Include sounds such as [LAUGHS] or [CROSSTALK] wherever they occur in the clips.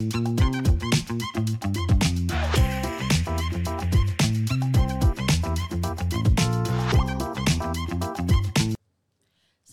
えっ?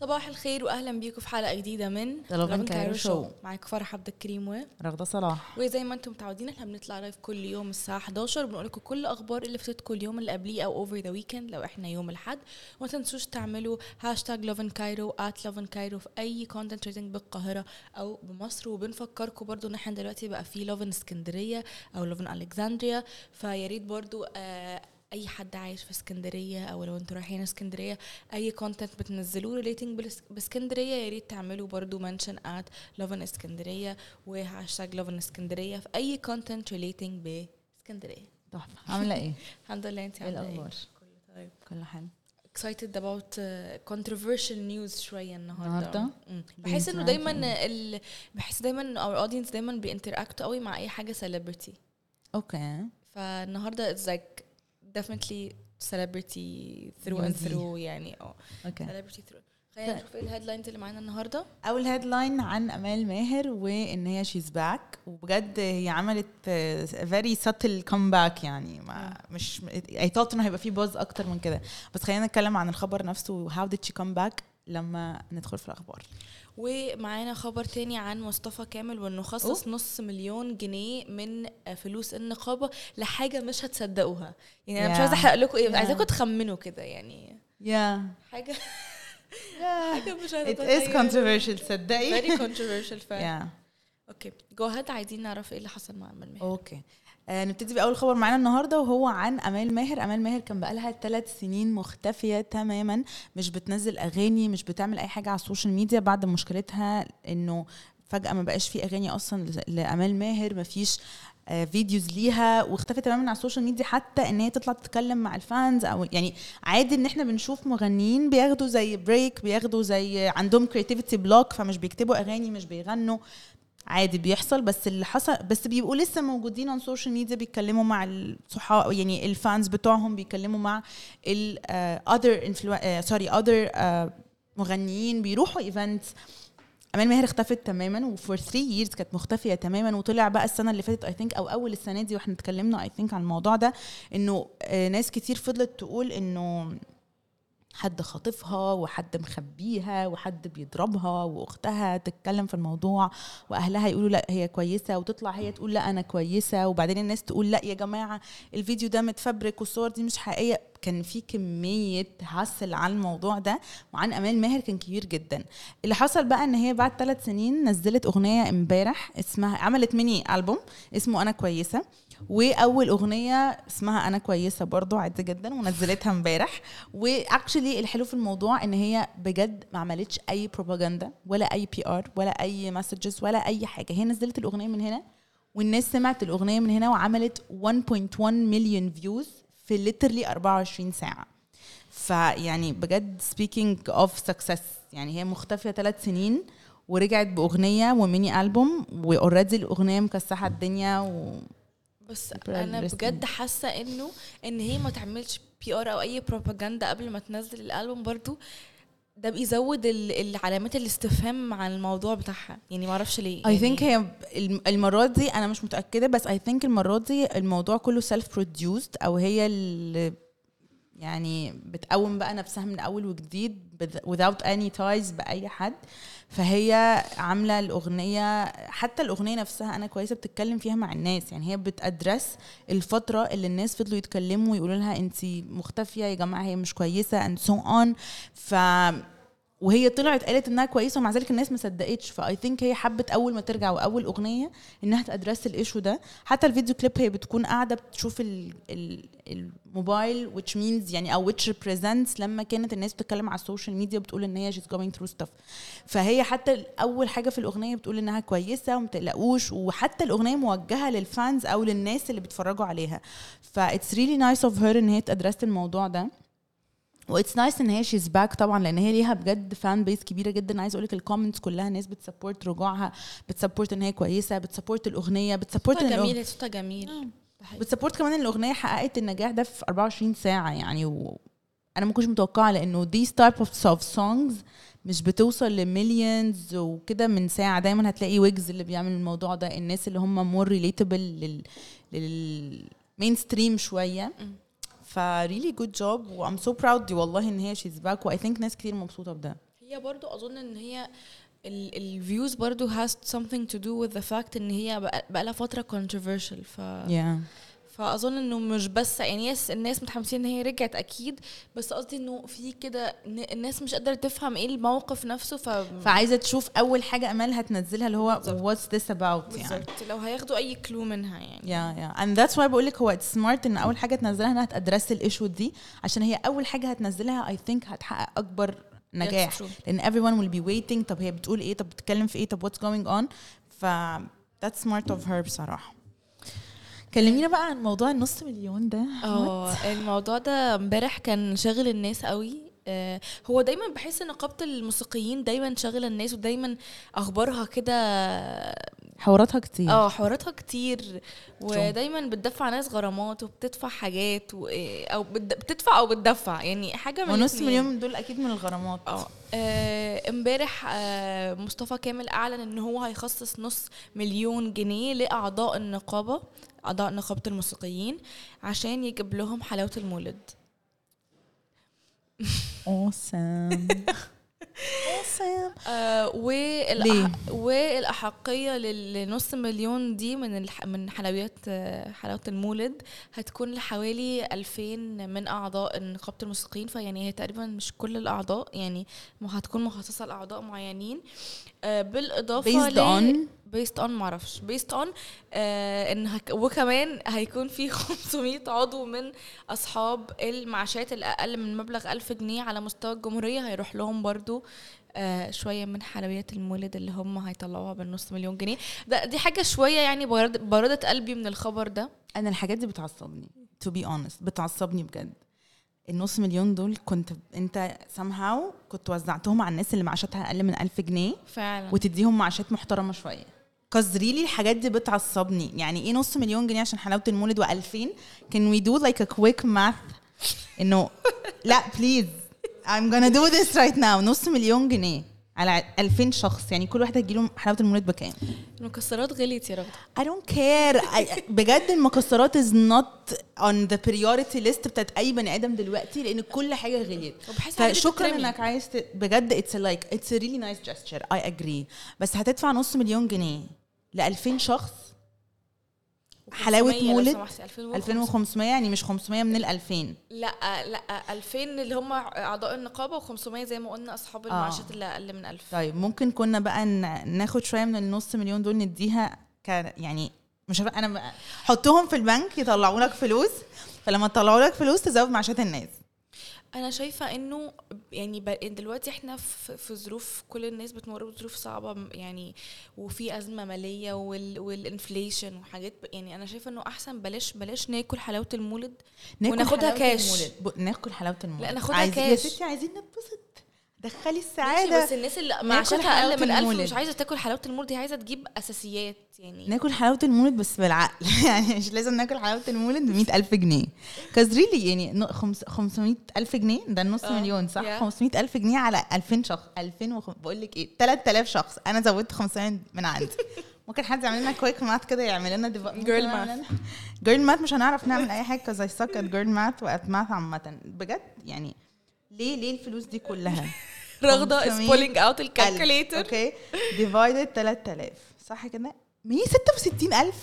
صباح الخير واهلا بيكم في حلقة جديدة من and Cairo Show. معاكم فرح عبد الكريم و رغدة صلاح. وزي ما أنتم متعودين إحنا بنطلع live كل يوم الساعة 11 وبنقول لكم كل أخبار اللي فاتتكم اليوم اللي قبليه أو over the weekend لو إحنا يوم الأحد. وما تنسوش تعملوا هاشتاج Lovin Cairo at Lovin Cairo في أي content relating بالقاهرة أو بمصر. وبنفكركم برضو إن إحنا دلوقتي بقى في Lovin اسكندرية أو Lovin Alexandria فيا ريت برضو آه أي حد عايش في اسكندرية أو لو أنتوا رايحين اسكندرية أي content بتنزلوه relating باسكندرية يا ريت تعملوا برضو mention at Lovin اسكندرية وهاشتاج Lovin اسكندرية في أي content relating باسكندرية. تحفة. عاملة إيه؟ [LAUGHS] الحمد لله انت عاملة إيه؟ الأخبار؟ كله طيب. كل حلو. Excited about uh, controversial news شوية النهارده. بحس إنه دايما ال... بحس دايما ان our audience دايما بي interact وا قوي مع أي حاجة celebrity. okay فالنهاردة it's like definitely celebrity through and Newsy. through يعني آه. okay celebrity through. خلينا نشوف إيه ال headlines اللي معانا النهارده. أول headline عن أمال ماهر وإن هي she's back وبجد هي عملت very subtle comeback يعني ما مش اي ثوت إنه هيبقى فيه buzz أكتر من كده. بس خلينا نتكلم عن الخبر نفسه how did she come back لما ندخل في الأخبار. ومعانا خبر تاني عن مصطفى كامل وانه خصص نص مليون جنيه من فلوس النقابة لحاجة مش هتصدقوها. يعني أنا مش Yeah. عايزه أحرق لكم إيه Yeah. عايزاكم تخمنوا كده يعني. يا حاجة يا [LAUGHS] حاجة مش it is هتتخيل controversial تصدقي؟ Very controversial فعلا. okay go ahead عايزين نعرف إيه اللي حصل مع امل ماهر okay آه نبتدي بأول خبر معانا النهارده وهو عن أمال ماهر. أمال ماهر كان بقالها ثلاث سنين مختفية تماما مش بتنزل أغاني مش بتعمل أي حاجة على السوشيال ميديا بعد مشكلتها إنه فجأة ما بقاش في أغاني أصلا لأمال ماهر ما فيش آه، videos ليها واختفت تماما على السوشيال ميديا حتى إن هي تطلع تتكلم مع ال fans أو يعني عادي إن إحنا بنشوف مغنيين بياخدوا زي break بياخدوا زي عندهم creativity block فمش بيكتبوا أغاني مش بيغنوا. عادي بيحصل بس اللي حصل بس بيبقوا لسه موجودين على السوشيال ميديا بيتكلموا مع الصحاب يعني ال fans بتوعهم بيتكلموا مع ال other sorry other مغنيين بيروحوا events أمال ماهر اختفت تماما و for 3 years كانت مختفية تماما وطلع بقى السنة اللي فاتت I think أو أول السنة دي وإحنا اتكلمنا I think عن الموضوع ده إنه آه، ناس كتير فضلت تقول إنه حد خاطفها وحد مخبيها وحد بيضربها واختها تتكلم في الموضوع واهلها يقولوا لا هي كويسة وتطلع هي تقول لا أنا كويسة وبعدين الناس تقول لا يا جماعة الفيديو ده متفبرك والصور دي مش حقيقية. كان في كمية hassle عن الموضوع ده وعن امال ماهر كان كبير جدا. اللي حصل بقى إن هي بعد ثلاث سنين نزلت أغنية امبارح اسمها عملت mini album اسمه أنا كويسة. وأول أغنية اسمها أنا كويسة برضو عادي جدا ونزلتها امبارح. و actually الحلو في الموضوع إن هي بجد ما عملتش أي بروباجندا ولا أي PR ولا أي messages ولا أي حاجة. هي نزلت الأغنية من هنا والناس سمعت الأغنية من هنا وعملت 1.1 مليون views في literally 24 ساعة. فيعني بجد speaking of success. يعني هي مختفية ثلاث سنين ورجعت بأغنية و mini album و already الأغنية مكسحة الدنيا و بس أنا. بجد حاسة إنه إن هي ما تعملش PR أو أي بروباجندا قبل ما تنزل الألبوم برضو ده بيزود ال- العلامات الاستفهام عن الموضوع بتاعها يعني ما أعرفش ليه I يعني think هي الم- المرة دي أنا مش متأكدة بس I think المرة دي الموضوع كله self produced أو هي اللي يعني بتقوم بقى نفسها من أول وجديد without any ties بأي حد. فهي عاملة الأغنية حتى الأغنية نفسها أنا كويسة بتتكلم فيها مع الناس. يعني هي بت address الفترة اللي الناس فضلوا يتكلموا ويقولوا لها انت مختفية يا جماعة هي مش كويسة and so on. ف وهي طلعت قالت إنها كويسة ومع ذلك الناس ما صدقتش. ف I think هي حبت أول ما ترجع وأول أغنية إنها ت address ال issue ده. حتى ال video clip هي بتكون قاعدة بتشوف ال ال الموبايل which means يعني أو which represents لما كانت الناس بتتكلم على السوشيال ميديا بتقول إن هي she's going through stuff. فهي حتى أول حاجة في الأغنية بتقول إنها كويسة وما تقلقوش وحتى الأغنية موجهة لل fans أو للناس اللي بيتفرجوا عليها. ف it's really nice of her إن هي ت address الموضوع ده. و it's nice إن هي she's back طبعا لأن هي ليها بجد fan base كبيرة جدا عايز أقول لك ال comments كلها ناس بت support رجوعها بت support إن هي كويسة بت support الأغنية بت support صوتها جميل صوتها جميل حقيقي. بت support كمان إن الأغنية حققت النجاح ده في 24 ساعة يعني و... أنا ما كنتش متوقعة لأنه these type of songs مش بتوصل ل millions وكده من ساعة دايما هتلاقي ويجز اللي بيعمل الموضوع ده الناس اللي هم more relatable لل لل mainstream شوية. ف really good job و I'm so proud والله إن هي she's back و I think ناس كتير مبسوطة بده. هي برضو أظن إن هي ال views برضو has something to do with the fact إن هي بقى بقى لها فترة controversial. ف yeah. فأظن إنه مش بس يعني yes الناس متحمسين إن هي رجعت أكيد بس قصدي إنه في كده الناس مش قادرة تفهم إيه الموقف نفسه ف فعايزة تشوف أول حاجة امال هتنزلها اللي هو what's this about يعني. بالظبط لو هياخدوا أي clue منها يعني. يا يا and that's why بقول لك هو smart إن أول حاجة تنزلها إنها تدرس الايشو دي عشان هي أول حاجة هتنزلها I think هتحقق أكبر نجاح. لأن everyone will be waiting طب هي بتقول إيه؟ طب بتتكلم في إيه؟ طب what's going on ف that's smart of her بصراحة. كلمينا بقى عن موضوع النص مليون ده. آه الموضوع ده امبارح كان شاغل الناس قوي. آه، هو دايما بحس إن نقابه الموسيقيين دايما شاغله الناس ودايما أخبارها كده حواراتها كتير. آه حواراتها كتير. ودايما بتدفع ناس غرامات وبتدفع حاجات و... أو بت- بتدفع أو بتدفع. يعني حاجة من ونص. مليون من دول أكيد من الغرامات. آه آه، امبارح آه، مصطفى كامل أعلن إن هو هيخصص نص مليون جنيه لأعضاء النقابة أعضاء نقابة الموسيقيين عشان يجيب لهم حلاوة المولد. Awesome. [LAUGHS] awesome آه والأح... والأحقية لنص مليون دي من الح... من حلويات حلاوة المولد هتكون لحوالي 2000 من أعضاء نقابة الموسيقيين فيعني هي تقريبا مش كل الأعضاء يعني هتكون مخصصة لأعضاء معينين. آه بالإضافة based on بيست اون معرفش. بيست اون آه إن هك وكمان هيكون في [LAUGHS] 500 عضو من أصحاب المعاشات الأقل من مبلغ 1000 جنيه على مستوى الجمهورية هيروح لهم برضو. شوية من حلويات المولد اللي هم هيطلعوها بالنص مليون جنيه. ده دي حاجة شوية يعني برد بردت قلبي من الخبر ده. أنا الحاجات دي بتعصبني to be honest بتعصبني بجد. النص مليون دول كنت أنت somehow كنت وزعتهم على الناس اللي معاشاتها أقل من ألف جنيه فعلا. وتديهم معاشات محترمة شوية. Really الحاجات دي بتعصبني. يعني إيه نص مليون جنيه عشان حلاوة المولد و2000 can we do like a quick math انه [LAUGHS] لا please. I'm gonna do this right now. نص مليون جنيه على 2000 شخص. يعني كل واحد هتجيله حلاوة المولد بكام؟ المكسرات غليت يا رغده I don't care. I, بجد المكسرات is not on the priority list بتاعت أي بني آدم دلوقتي لأن كل حاجة غليت. فشكرا. إنك عايز ت... بجد it's a like it's a really nice gesture. I agree. بس هتدفع نص مليون جنيه ل 2000 شخص؟ حلاوة 500 لو مولد؟ سمحتي، 2500 2500 يعني مش 500 من ال 2000 لا لا 2000 اللي هم أعضاء النقابة و500 زي ما قلنا أصحاب المعاشات اللي أقل من 1000 طيب ممكن كنا بقى ن- ناخد شوية من النص مليون دول نديها ك يعني مش أنا حطهم في البنك يطلعوا لك فلوس فلما يطلعوا لك فلوس تزود معاشات الناس. أنا شايفة إنه يعني دلوقتي إحنا في ظروف كل الناس بتمر بظروف صعبة يعني وفي أزمة مالية وال والانفليشن وحاجات يعني أنا شايفة إنه أحسن بلاش بلاش ناكل حلاوة المولد ناكل وناخدها حلاوة كاش. المولد. ب- ناكل حلاوة المولد لا، ناخدها يا كاش. ستي عايزين نتبسط دخلي السعادة. بس الناس اللي معاشاتها أقل من 1000 المولد. مش عايزة تاكل حلاوة المولد هي عايزة تجيب أساسيات يعني. ناكل حلاوة المولد بس بالعقل. [LAUGHS] يعني مش لازم ناكل حلاوة المولد ب 100000 جنيه. كاز ريلي يعني ن- خمس- 500000 جنيه؟ ده النص آه، مليون صح؟ yeah. 500000 جنيه على 2000 شخص. 2000 وخ... بقول لك إيه 3000 شخص. أنا زودت 500 من عندي. [LAUGHS] ممكن حد يعمل لنا كويك ماث كده يعمل لنا Girl math. جيرل ماث مش هنعرف نعمل أي حاجة كاز اي سك ات جيرل ماث وأت ماث عامة. بجد يعني ليه ليه الفلوس دي كلها؟ [LAUGHS] 500 pulling out ألف، الكالكوليتر أوكي ديفايدد 3000 صح كده؟ 166000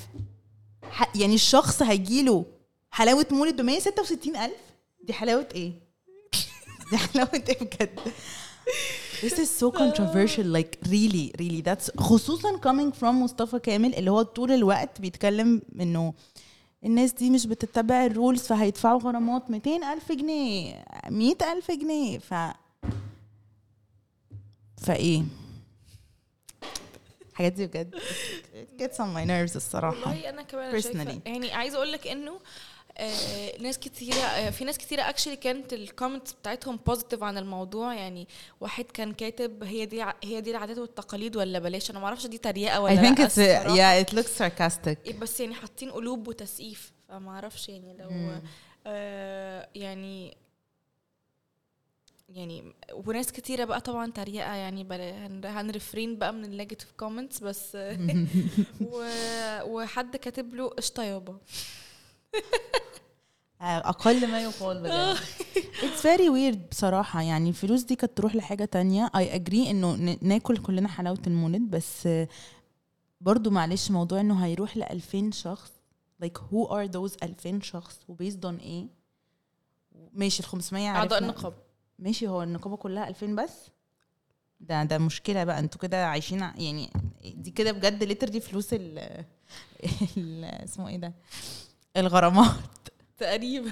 ح- يعني الشخص هيجيله حلاوة مولد ب 166000 دي حلاوة إيه؟ [LAUGHS] دي حلاوة إيه بجد؟ This is so controversial like really really. That's خصوصا coming from مصطفى كامل اللي هو طول الوقت بيتكلم إنه الناس دي مش بتتبع الرولز فهيدفعوا غرامات 200 ألف جنيه 100 ألف جنيه. ف فإيه؟ الحاجات دي بجد it gets on my nerves الصراحة. والله أنا كمان Personally. يعني عايزة أقول لك إنه آه ناس كتيرة آه في ناس كتيرة actually كانت ال comments بتاعتهم positive عن الموضوع يعني واحد كان كاتب هي دي هي دي العادات والتقاليد ولا بلاش؟ أنا ما أعرفش دي تريقة I ولا think لأ it's yeah it looks sarcastic. بس يعني حاطين قلوب وتسقيف فما أعرفش يعني لو. آه يعني يعني وناس كتيرة بقى طبعا تريقة يعني هن refrain بقى من ال negative comments بس [LAUGHS] [LAUGHS] و... وحد كاتب له قشطة يابا. [LAUGHS] أقل ما يقال بجد. It's very weird بصراحة. يعني الفلوس دي كانت تروح لحاجة تانية. I agree إنه ناكل كلنا حلاوة المولد بس برضو معلش موضوع إنه هيروح ل 2000 شخص. Like who are those 2000 شخص و based on إيه ماشي ال 500 أعضاء عرفنا النقابة ماشي هو النقابة كلها 2000 بس؟ ده ده مشكلة بقى. أنتوا كده عايشين يعني دي كده بجد لتر دي فلوس [LAUGHS] ال- اسمه إيه ده؟ الغرامات. [LAUGHS] تقريبا.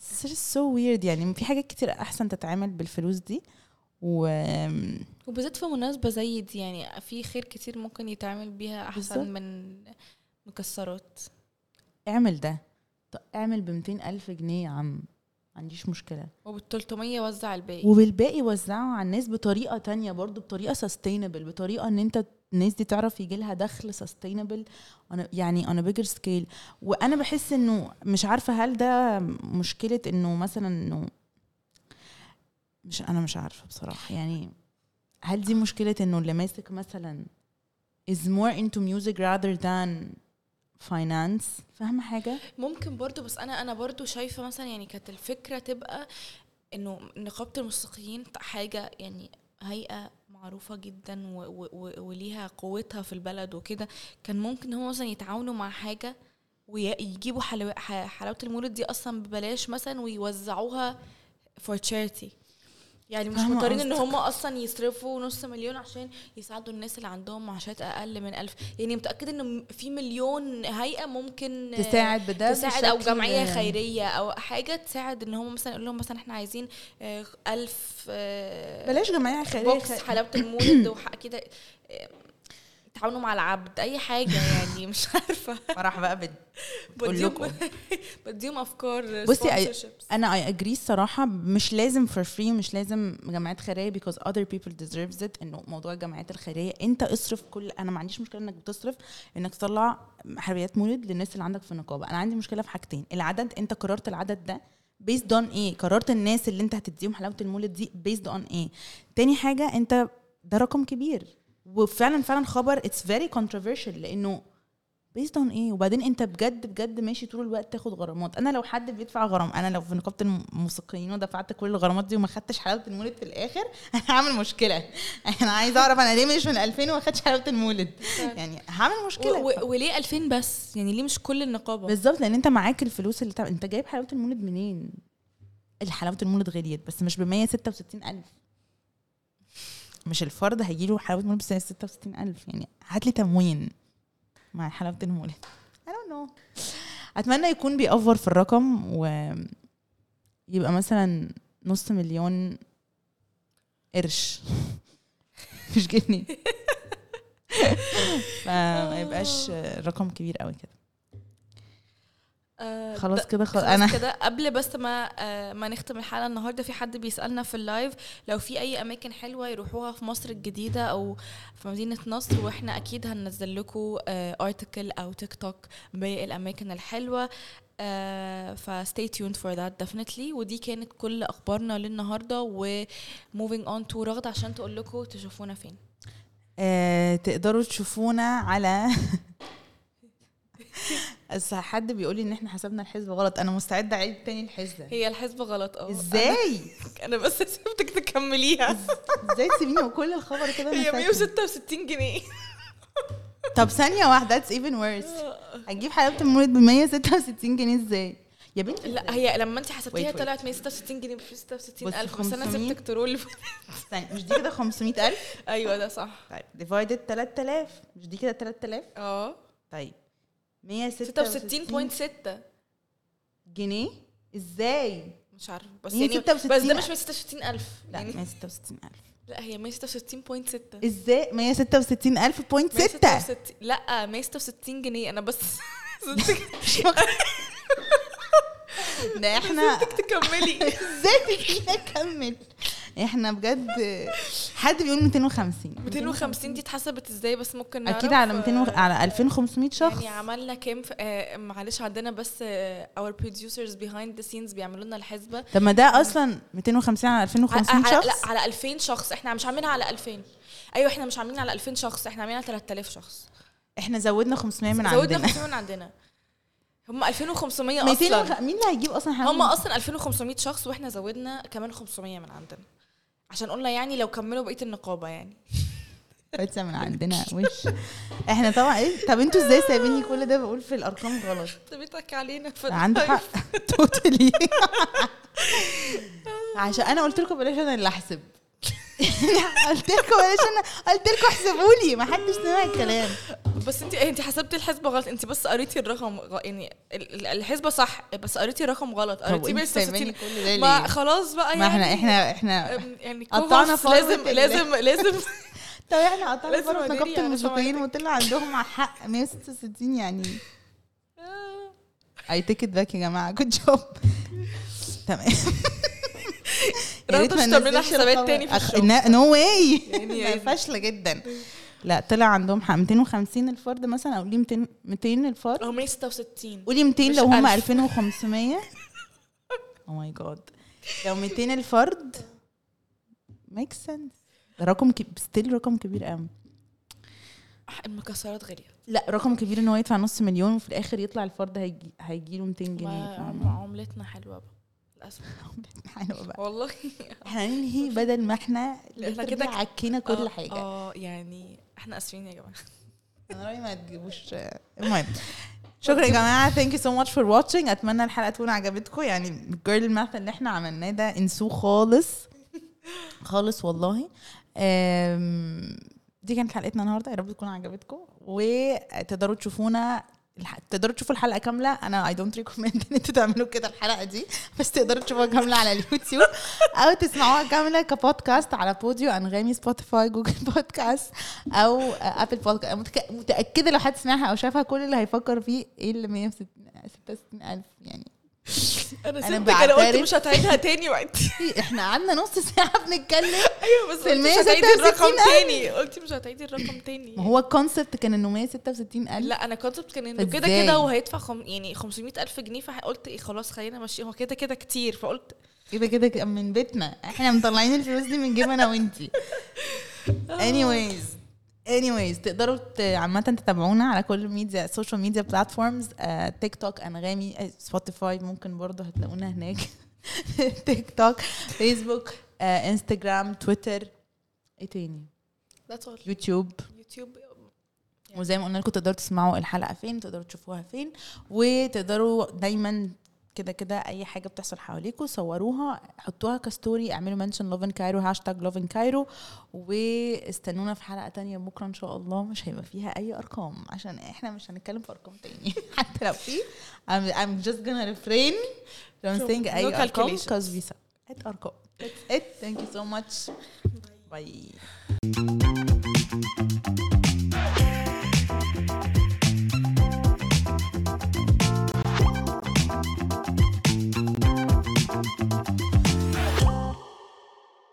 It's so weird يعني. في حاجات كتير أحسن تتعامل بالفلوس دي. و وبالذات في مناسبة زي دي يعني في خير كتير ممكن يتعمل بيها أحسن بالظبط. من مكسرات. اعمل ده. طب اعمل ب ألف جنيه يا عم. ما عنديش مشكلة. وبال 300 وزع الباقي. وبالباقي وزعه على الناس بطريقة تانية برضو بطريقة sustainable بطريقة إن أنت الناس دي تعرف يجي لها دخل أنا يعني a bigger scale. وأنا بحس إنه مش عارفة هل ده مشكلة إنه مثلا إنه مش أنا مش عارفة بصراحة. يعني هل دي مشكلة إنه اللي ماسك مثلا is more into music rather than finance. فاهمة حاجة؟ ممكن برضو بس أنا أنا برضو شايفة مثلا يعني كانت الفكرة تبقى إنه نقابة الموسيقيين حاجة يعني هيئه معروفة جدا وليها قوتها في البلد وكده. كان ممكن هم مثلا يتعاونوا مع حاجة ويجيبوا حلو ح- حلاوة المولد دي أصلا ببلاش مثلا ويوزعوها for charity. يعني مش مضطرين إن. هم أصلا يصرفوا نص مليون عشان يساعدوا الناس اللي عندهم معاشات أقل من ألف. يعني متأكدة إن في مليون هيئة ممكن تساعد بده تساعد أو جمعية خيرية أو حاجة تساعد إن هم مثلا يقول لهم مثلا إحنا عايزين آه، ألف آه، بلاش جمعية خيرية box حلاوة المولد وح- كده آه، تعاونوا مع العبد أي حاجة يعني مش عارفة. فرح بقى بديهم لكم. [LAUGHS] بديهم أفكار بصي،. أنا I agree الصراحة مش لازم for free مش لازم جمعيات خيرية because other people deserves it إنه موضوع الجمعيات الخيرية. أنت اصرف كل أنا ما عنديش مشكلة إنك بتصرف إنك تطلع حلويات مولد للناس اللي عندك في النقابة. أنا عندي مشكلة في حاجتين العدد أنت قررت العدد ده based on إيه؟ قررت الناس اللي أنت هتديهم حلاوة المولد دي based on إيه؟ تاني حاجة أنت ده رقم كبير. وفعلا فعلا خبر it's very controversial لأنه based on إيه؟ وبعدين أنت بجد بجد ماشي طول الوقت تاخد غرامات. أنا لو حد بيدفع غرام أنا لو في نقابة الموسيقيين ودفعت كل الغرامات دي وما خدتش حلاوة المولد في الآخر [LAUGHS] أنا هعمل مشكلة. أنا عايزة أعرف أنا ليه مش من 2000 وما خدتش حلاوة المولد؟ [LAUGHS] يعني هعمل و- مشكلة. و- وليه 2000 بس؟ يعني ليه مش كل النقابة؟ بالظبط لأن أنت معاك الفلوس اللي. أنت جايب حلاوة المولد منين؟ الحلاوة المولد غليت بس مش ب 166000 مش الفرد هيجي له حلاوة مولد ب 166000 يعني هات لي تموين. مع حلاوة المولد I don't know. أتمنى يكون بيأفور في الرقم ويبقى مثلا نص مليون قرش. [LAUGHS] مش جنيه. [LAUGHS] فما يبقاش رقم كبير قوي كده. آه، خلاص ده- كده خلاص أنا كده. قبل بس ما آه، ما نختم الحلقة النهارده في حد بيسألنا في اللايف لو في أي أماكن حلوة يروحوها في مصر الجديدة أو في مدينة نصر وإحنا أكيد هننزل لكم ارتكل أو تيك توك بالاماكن الحلوة. ف stay tuned for that definitely ودي كانت كل أخبارنا للنهاردة و moving on to رغد عشان تقول لكم تشوفونا فين. آه، تقدروا تشوفونا على [LAUGHS] [LAUGHS] بس حد بيقول لي إن إحنا حسبنا الحسبة غلط. أنا مستعدة أعيد تاني الحسبة هي الحسبه غلط أه. إزاي؟ أنا, أنا بس سيبتك تكمليها. إزاي تسيبيني وكل الخبر كده؟ هي ساكتة؟ 166 جنيه. [LAUGHS] طب ثانية واحدة that's even worse هتجيب حلاوه المولد ب 166 جنيه إزاي؟ يا بنتي لا هي لما انت حسبتيها. طلعت 166 جنيه ب 166 بصي، ألف. بس أنا 500. سبتك ترول [LAUGHS] ثانية مش دي كده 500000 أيوه ده صح. طيب divided 3000 مش دي كده 3000 أه. طيب. 166 66.6 جنيه؟ إزاي؟ مش عارفة. بس يعني 166 بس ده مش 166 ألف. لا يعني 166000 لا هي 166.6 إزاي؟ 166000 بوينت 6 166 لا 166 جنيه. أنا بس [LAUGHS] [LAUGHS] ده إحنا تكملي [LAUGHS] إزاي اكمل إحنا بجد حد بيقول 250 250 دي اتحسبت إزاي؟ بس ممكن أكيد نعرف، على 200 و... آه، على 2500 شخص. يعني عملنا كام في آه معلش عندنا بس آه our producers behind the scenes بيعملوا لنا الحسبة. طب ما ده أصلا 250 على 2500 على شخص؟ لا على 2000 شخص. إحنا مش عاملينها على 2000 أيوه إحنا مش عاملين على 2000 شخص إحنا عاملين على 3000 شخص. إحنا زودنا 500 من زودنا عندنا. 500 من عندنا. هم 2500 200 أصلا. مين اللي هيجيب أصلا هم أصلا 2500 شخص وإحنا زودنا كمان 500 من عندنا. عشان قلنا يعني لو كملوا بقية النقابة يعني. بس من عندنا وش؟ إحنا طبعا إيه؟ طب أنتوا إزاي سايبيني كل ده بقول في الأرقام غلط؟ [LAUGHS] انت بيتك علينا في عنده. حق. توتالي [LAUGHS] [LAUGHS] عشان أنا قلت لكم بلاش أنا اللي أحسب. [LAUGHS] قلت لكم بلاش أنا قلت لكم احسبوا لي ما حدش سمع الكلام. بس انت انت حسبتي الحسبة غلط. انت بس قريتي الرقم غ... يعني ال- ال- الحسبة صح بس قريتي الرقم غلط. قريتي أنتوا سايبيني 166 كل ده ما؟ خلاص بقى ما يعني إحنا إحنا إحنا أم، يعني قطعنا لازم لازم لازم [LAUGHS] طب إحنا قطعنا فرق نقابه الموسيقيين. وطلع عندهم حق 166 يعني. I take it back يا جماعة. good job [LAUGHS] تمام. رغد مش تعمل لنا ننزلش حسابات. تاني في الشغل. no way فاشله جدا. لا طلع عندهم حق 250 الفرد مثلا أو ليه 200 200 الفرد. هم 166 قولي 200 مش لو هم 1000. 2500 oh my God لو 200 الفرد make sense رقم still رقم كبير قوي. المكسرات غالية. لا رقم كبير إن هو يدفع نص مليون وفي الآخر يطلع الفرد هيجي له 200 جنيه؟ عملتنا حلوة بقى. للأسف. [LAUGHS] حلوة بقى. والله. إحنا ننهي بدل ما إحنا [LAUGHS] إحنا كده- عكينا كل آه، حاجة. آه يعني إحنا آسفين يا جماعة. أنا رأيي ما تجيبوش. المهم. شكرا يا جماعة. Thank you so much for watching أتمنى الحلقة تكون عجبتكم. يعني ال girl math اللي إحنا عملناه ده انسوه خالص. خالص والله. دي كانت حلقتنا النهارده. يا رب تكون عجبتكم. وتقدروا تشوفونا تقدروا تشوفوا الحلقة كاملة. أنا I don't recommend إن أنتوا تعملوا كده الحلقة دي بس تقدروا تشوفوها كاملة على اليوتيوب أو تسمعوها كاملة كبودكاست على Podeo أنغامي Spotify Google Podcasts أو Apple Podcasts. متأكدة لو حد سمعها أو شافها كل اللي هيفكر فيه إيه اللي 166 ألف يعني [LAUGHS] أنا سبتك أنا قلت. مش هتعيدها تاني وقت. [LAUGHS] إحنا قعدنا نص ساعة بنتكلم. [LAUGHS] أيوه بس في قلت مش هتعيدي 166 الرقم. تاني. قلتي مش هتعيدي الرقم تاني. ما هو ال concept كان إنه 166 ألف. لا أنا concept كان إنه كده؟ كده وهيدفع خم... يعني 500 ألف جنيه فقلت إيه خلاص خلينا ماشي هو كده كده كتير فقلت كده كده من بيتنا. إحنا مطلعين الفلوس دي من جيب أنا وإنتي. Anyways. Anyways تقدروا عامة تتابعونا على كل media social media platforms تيك توك أنغامي آه، Spotify ممكن برضه هتلاقونا هناك. TikTok Facebook آه، Instagram Twitter إيه تاني؟ YouTube YouTube وزي ما قلنا لكم تقدروا تسمعوا الحلقة فين تقدروا تشوفوها فين وتقدروا دايما كده كده أي حاجة بتحصل حواليكم صوروها حطوها ك story اعملوا mention Lovin Cairo hashtag Lovin Cairo واستنونا في حلقة تانية بكرة إن شاء الله. مش هيبقى فيها أي أرقام عشان إحنا مش هنتكلم في أرقام تاني. [LAUGHS] حتى لو في I'm, I'm just gonna refrain from saying no أي أرقام because we suck at أرقام. That's it. Thank you so much. Bye.